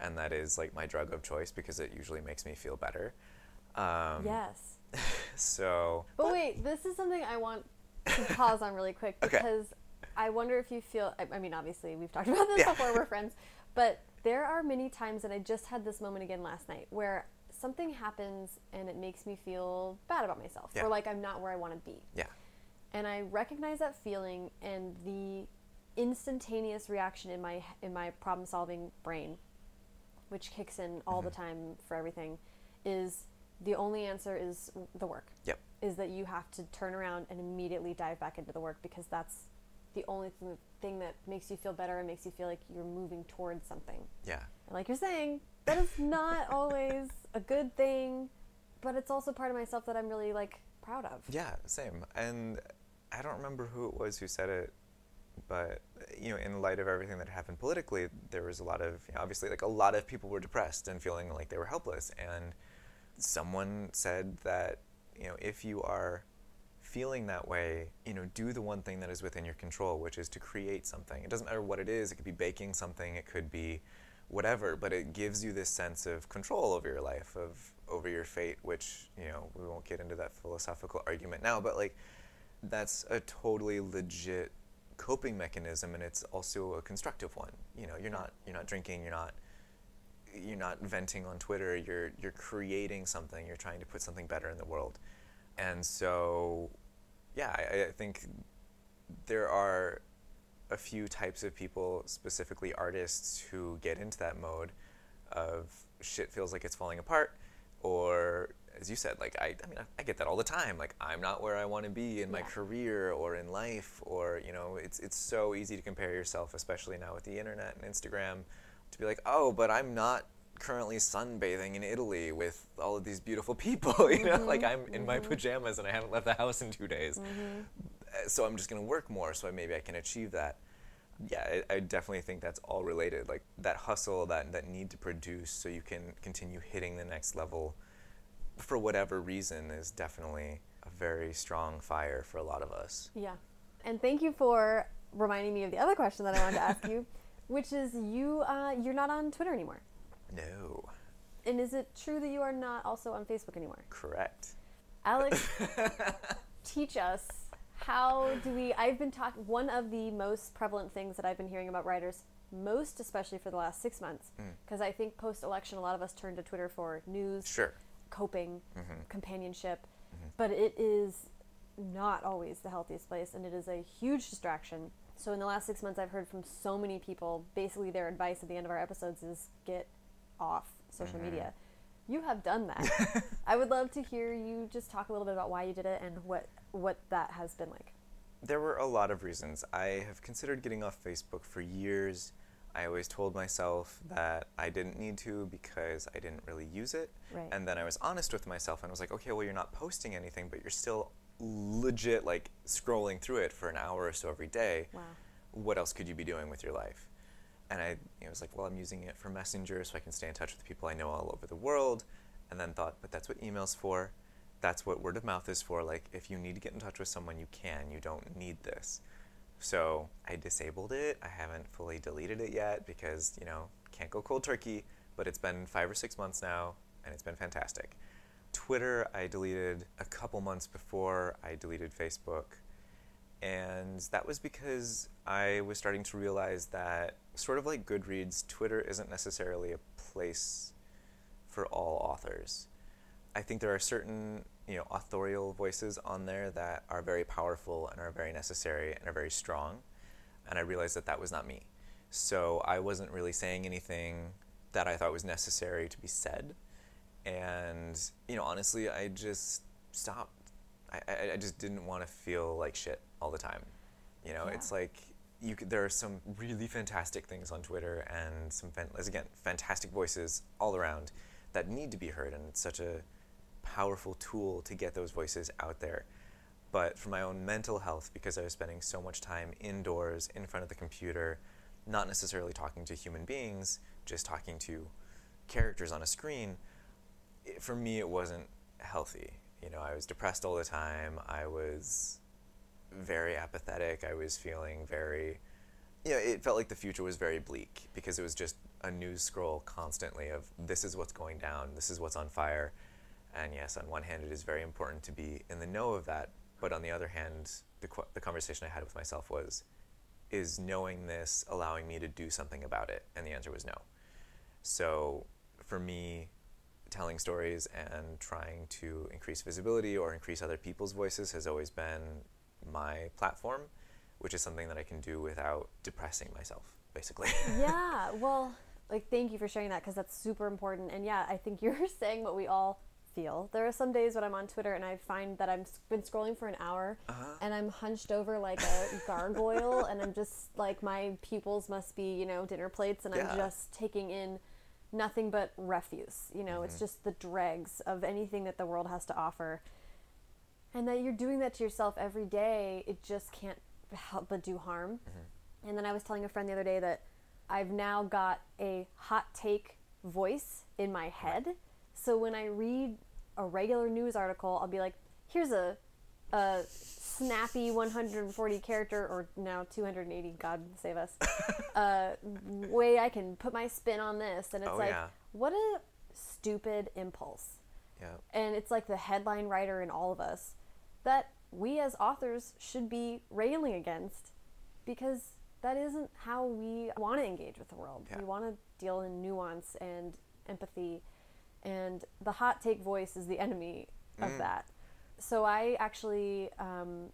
S2: and that is like my drug of choice because it usually makes me feel better. Um,
S1: yes.
S2: So.
S1: But wait, this is something I want to pause on really quick
S2: Okay.
S1: because I wonder if you feel. I, I mean, obviously, we've talked about this
S2: Yeah.
S1: before, we're friends, but there are many times, that I just had this moment again last night, where something happens and it makes me feel bad about myself,
S2: Yeah.
S1: or like I'm not where I want to be.
S2: Yeah.
S1: And I recognize that feeling and the instantaneous reaction in my in my problem solving brain, which kicks in all the mm-hmm. time for everything, is the only answer is the work
S2: Yep.
S1: is that you have to turn around and immediately dive back into the work because that's the only th- thing that makes you feel better and makes you feel like you're moving towards something.
S2: Yeah.
S1: And like you're saying, that is not always a good thing, but it's also part of myself that I'm really like proud of.
S2: Yeah, same. And I don't remember who it was who said it, but you know, in light of everything that happened politically, there was a lot of you know, obviously like a lot of people were depressed and feeling like they were helpless. And someone said that you know if you are feeling that way, you know, do the one thing that is within your control, which is to create something. It doesn't matter what it is. It could be baking something. It could be whatever, but it gives you this sense of control over your life, of over your fate, which, you know, we won't get into that philosophical argument now, but like that's a totally legit coping mechanism and it's also a constructive one. You know, you're not you're not drinking, you're not you're not venting on Twitter, you're you're creating something, you're trying to put something better in the world. And so yeah, I, I think there are a few types of people, specifically artists, who get into that mode of shit feels like it's falling apart, or as you said, like I, I mean, I, I get that all the time. Like I'm not where I want to be in my
S1: Yeah.
S2: career or in life, or you know, it's it's so easy to compare yourself, especially now with the internet and Instagram, to be like, oh, but I'm not currently sunbathing in Italy with all of these beautiful people. You know, like mm-hmm. I'm in my mm-hmm. pajamas and I haven't left the house in two days mm-hmm. uh, so I'm just going to work more so maybe I can achieve that. Yeah, I, I definitely think that's all related. Like that hustle, that, that need to produce so you can continue hitting the next level for whatever reason is definitely a very strong fire for a lot of us.
S1: Yeah. And thank you for reminding me of the other question that I wanted to ask you, which is you uh, you're not on Twitter anymore.
S2: No,
S1: And is it true that you are not also on Facebook anymore?
S2: correct.
S1: Alex, teach us how do we I've been talking one of the most prevalent things that I've been hearing about writers most especially for the last 6 months hmm. because I think post election a lot of us turn to Twitter for news,
S2: Sure.
S1: coping, mm-hmm. companionship, mm-hmm. but it is not always the healthiest place and it is a huge distraction. So in the last 6 months I've heard from so many people basically their advice at the end of our episodes is get off social mm-hmm. media. You have done that. I would love to hear you just talk a little bit about why you did it and what what that has been like.
S2: There were a lot of reasons. I have considered getting off Facebook for years. I always told myself that I didn't need to because I didn't really use it.
S1: Right.
S2: And then I was honest with myself and was like, okay, well, you're not posting anything, but you're still legit like scrolling through it for an hour or so every day.
S1: Wow.
S2: What else could you be doing with your life? And I you know, was like, well, I'm using it for Messenger so I can stay in touch with people I know all over the world. And then thought, but that's what email's for. That's what word of mouth is for. Like, if you need to get in touch with someone, you can. You don't need this. So I disabled it. I haven't fully deleted it yet because, you know, can't go cold turkey, but it's been five or six months now and it's been fantastic. Twitter, I deleted a couple months before I deleted Facebook. And that was because I was starting to realize that, sort of like Goodreads, Twitter isn't necessarily a place for all authors. I think there are certain, you know, authorial voices on there that are very powerful and are very necessary and are very strong. And I realized that that was not me. So I wasn't really saying anything that I thought was necessary to be said. And, you know, honestly, I just stopped. I, I, I just didn't want to feel like shit all the time. You know,
S1: Yeah.
S2: it's like you could, there are some really fantastic things on Twitter and some, fan, again, fantastic voices all around that need to be heard. And it's such a powerful tool to get those voices out there. But for my own mental health, because I was spending so much time indoors in front of the computer, not necessarily talking to human beings, just talking to characters on a screen, for me, it wasn't healthy. You know, I was depressed all the time. I was very apathetic. I was feeling very, you know, it felt like the future was very bleak because it was just a news scroll constantly of this is what's going down, this is what's on fire. And yes, on one hand, it is very important to be in the know of that. But on the other hand, the, qu- the conversation I had with myself was, is knowing this allowing me to do something about it? And the answer was no. So for me, telling stories and trying to increase visibility or increase other people's voices has always been my platform, which is something that I can do without depressing myself, basically.
S1: yeah, well, like thank you for sharing that because that's super important. And yeah, I think you're saying what we all feel. There are some days when I'm on Twitter and I find that I've been scrolling for an hour uh-huh. and I'm hunched over like a gargoyle and I'm just like my pupils must be, you know, dinner plates and
S2: Yeah.
S1: I'm just taking in nothing but refuse. You know, it's mm-hmm. just the dregs of anything that the world has to offer. And that you're doing that to yourself every day, it just can't help but do harm. Mm-hmm. And then I was telling a friend the other day that I've now got a hot take voice in my head. So when I read a regular news article, I'll be like, here's a, a snappy 140 character, or now 280, God save us, uh, way I can put my spin on this. And it's
S2: Oh,
S1: like,
S2: yeah.
S1: what a stupid impulse
S2: Yeah.
S1: and it's like the headline writer in all of us that we as authors should be railing against because that isn't how we want to engage with the world.
S2: Yeah.
S1: We want to deal in nuance and empathy, and the hot take voice is the enemy of
S2: Mm.
S1: that. So I actually, um,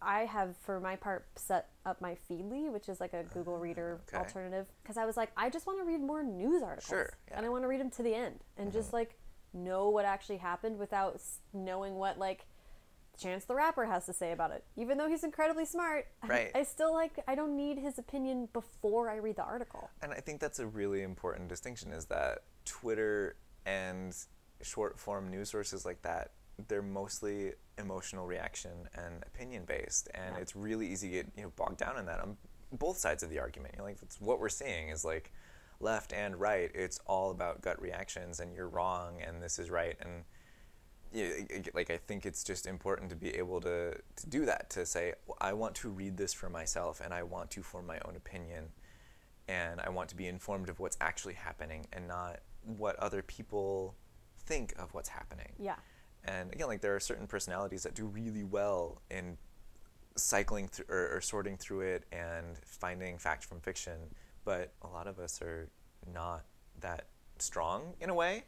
S1: I have for my part set up my Feedly, which is like a Google Reader
S2: okay.
S1: alternative, because I was like, I just want to read more news articles,
S2: Sure,
S1: and
S2: yeah. Mm-hmm.
S1: I want to read them to the end, and just like know what actually happened without knowing what like Chance the Rapper has to say about it. Even though he's incredibly smart, I-
S2: Right.
S1: I, still like I don't need his opinion before I read the article.
S2: And I think that's a really important distinction is that Twitter and short form news sources like that, they're mostly emotional reaction and opinion based. And
S1: Yeah.
S2: it's really easy to get you know, bogged down in that on both sides of the argument. You know, like that's what we're seeing is like left and right, it's all about gut reactions and you're wrong and this is right. And I- I- like I think it's just important to be able to, to do that to say "Well, I want to read this for myself and I want to form my own opinion and I want to be informed of what's actually happening and not what other people think of what's happening.
S1: Yeah.
S2: And again, like there are certain personalities that do really well in cycling through or, or sorting through it and finding fact from fiction, but a lot of us are not that strong in a way.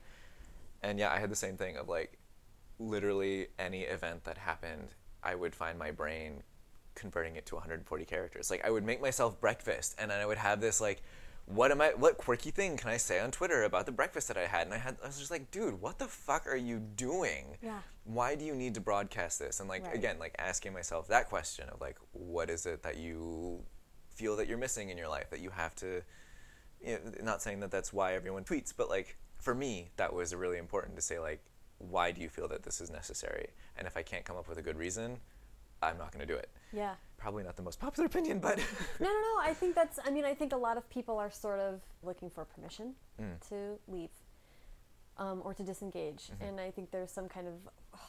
S2: And yeah, I had the same thing of like literally any event that happened, I would find my brain converting it to 140 characters. Like I would make myself breakfast and then I would have this like what am I what quirky thing can I say on Twitter about the breakfast that I had? And I had I was just like, dude, what the fuck are you doing?
S1: Yeah.
S2: Why do you need to broadcast this? And like
S1: Right.
S2: again, like asking myself that question of like what is it that you feel that you're missing in your life that you have to you know, not saying that that's why everyone tweets, but like for me, that was really important to say like, why do you feel that this is necessary? And if I can't come up with a good reason, I'm not going to do it.
S1: Yeah.
S2: Probably not the most popular opinion, but
S1: No, no, no. I think that's. I mean, I think a lot of people are sort of looking for permission
S2: Mm.
S1: to leave um, or to disengage,
S2: Mm-hmm.
S1: and I think there's some kind of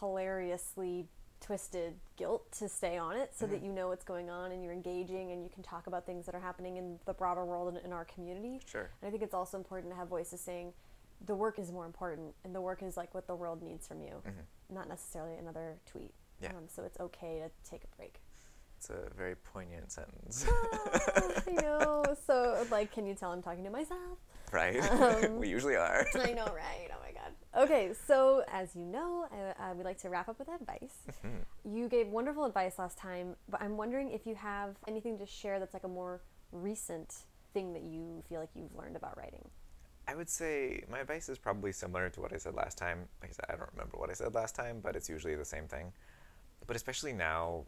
S1: hilariously twisted guilt to stay on it, so
S2: Mm-hmm.
S1: that you know what's going on and you're engaging and you can talk about things that are happening in the broader world and in our community.
S2: Sure.
S1: And I think it's also important to have voices saying, the work is more important, and the work is like what the world needs from you, not necessarily another tweet.
S2: Mm-hmm. Yeah.
S1: Um, so it's okay to take a break.
S2: it's a very poignant sentence,
S1: I know. So, like, can you tell I'm talking to myself?
S2: right?
S1: Um,
S2: we usually are.
S1: I know, right? Oh my god. Okay, so as you know, uh, uh, we like to wrap up with advice. you gave wonderful advice last time, but I'm wondering if you have anything to share that's like a more recent thing that you feel like you've learned about writing.
S2: I would say my advice is probably similar to what I said last time. Like I said, I don't remember what I said last time, but it's usually the same thing. But especially now,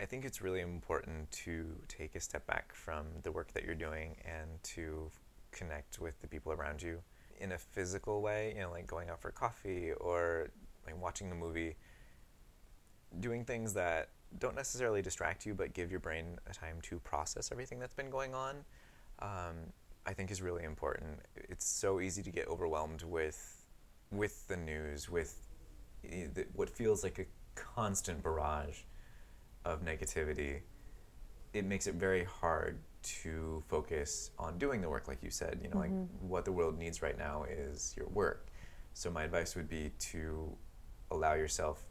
S2: I think it's really important to take a step back from the work that you're doing and to connect with the people around you in a physical way, you know, like going out for coffee or like watching the movie, doing things that don't necessarily distract you but give your brain a time to process everything that's been going on. Um, I think is really important. It's so easy to get overwhelmed with with the news, with eh, the, what feels like a constant barrage of negativity. It makes it very hard to focus on doing the work, like you said. You know, like mm-hmm. what the world needs right now is your work. So my advice would be to allow yourself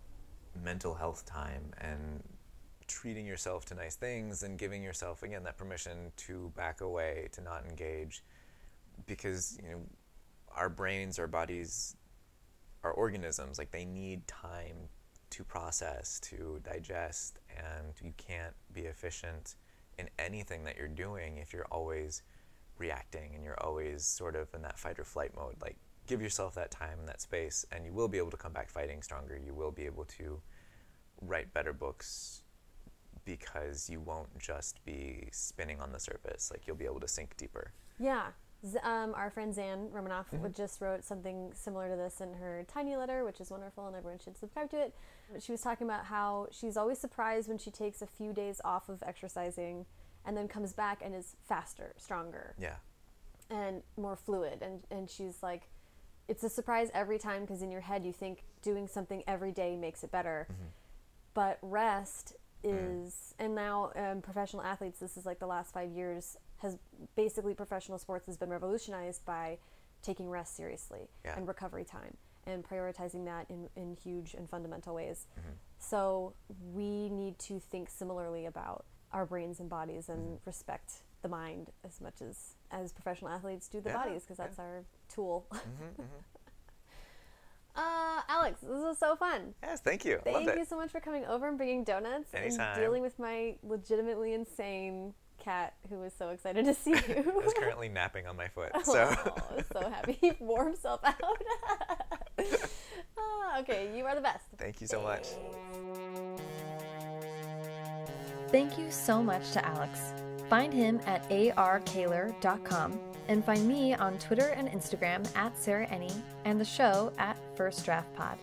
S2: mental health time and treating yourself to nice things and giving yourself again that permission to back away to not engage because you know our brains our bodies our organisms like they need time to process to digest and you can't be efficient in anything that you're doing if you're always reacting and you're always sort of in that fight or flight mode. Like give yourself that time and that space and you will be able to come back fighting stronger. You will be able to write better books because you won't just be spinning on the surface. Like you'll be able to sink deeper.
S1: Yeah,
S3: um, our friend Zan Romanoff would just wrote something similar to this in her tiny letter, which is wonderful, and everyone should subscribe to it. She was talking about how she's always surprised when she takes a few days off of exercising and then comes back and is faster, stronger,
S2: Yeah.
S3: and more fluid. And, and she's like, it's a surprise every time because in your head you think doing something every day makes it better. But rest is, and now um, professional athletes, this is like the last five years, has basically professional sports has been revolutionized by taking rest seriously
S2: Yeah.
S3: and recovery time and prioritizing that in, in huge and fundamental ways. So we need to think similarly about our brains and bodies and respect the mind as much as as professional athletes do the
S2: Yeah,
S3: bodies because that's
S2: yeah.
S3: our tool.
S2: hmm hmm
S3: Uh, Alex, this was so fun.
S2: Yes, thank you.
S3: Thank you
S2: it.
S3: so much for coming over and bringing donuts
S2: Anytime.
S3: and dealing with my legitimately insane cat who was so excited to see you.
S2: is currently napping on my foot. So
S3: oh, so happy he wore himself out. Ah, okay, you are the best.
S2: thank you so much.
S1: Thank you so much to Alex. Find him at arkahler.com and find me on Twitter and Instagram at Sarah Enni and the show at First Draft Pod.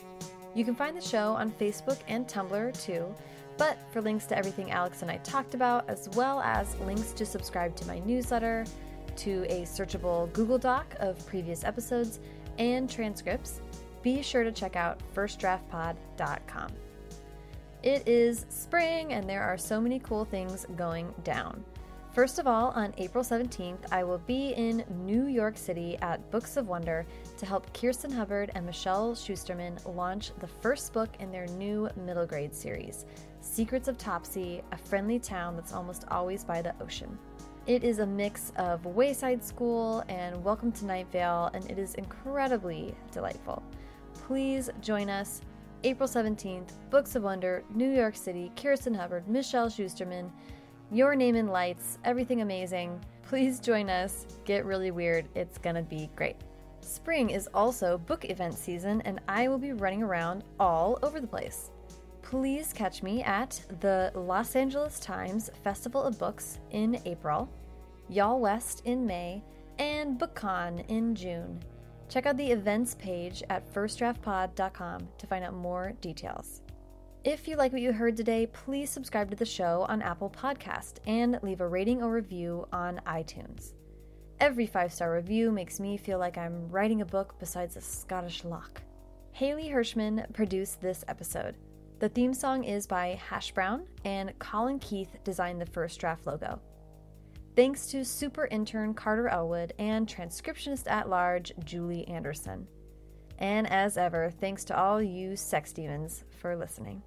S1: You can find the show on Facebook and Tumblr too, but for links to everything Alex and I talked about, as well as links to subscribe to my newsletter, to a searchable Google Doc of previous episodes, and transcripts, be sure to check out firstdraftpod.com. It is spring and there are so many cool things going down. First of all, on April 17th, I will be in New York City at Books of Wonder to help Kirsten Hubbard and Michelle Schusterman launch the first book in their new middle grade series, Secrets of Topsea, a friendly town that's almost always by the ocean. It is a mix of Wayside School and Welcome to Night Vale, and it is incredibly delightful. Please join us April 17th, Books of Wonder, New York City, Kirsten Hubbard, Michelle Schusterman, Your Name in Lights, everything amazing. Please join us. Get really weird. It's gonna be great. Spring is also book event season, and I will be running around all over the place. Please catch me at the Los Angeles Times Festival of Books in April, YALLWEST in May, and BookCon in June. Check out the events page at firstdraftpod.com to find out more details. If you like what you heard today, please subscribe to the show on Apple Podcast and leave a rating or review on iTunes. Every five star review makes me feel like I'm writing a book besides a Scottish loch. Haley Hirschman produced this episode. The theme song is by Hash Brown, and Colin Keith designed the first draft logo. Thanks to super intern Carter Elwood and transcriptionist at large Julie Anderson. And as ever, thanks to all you sex demons for listening.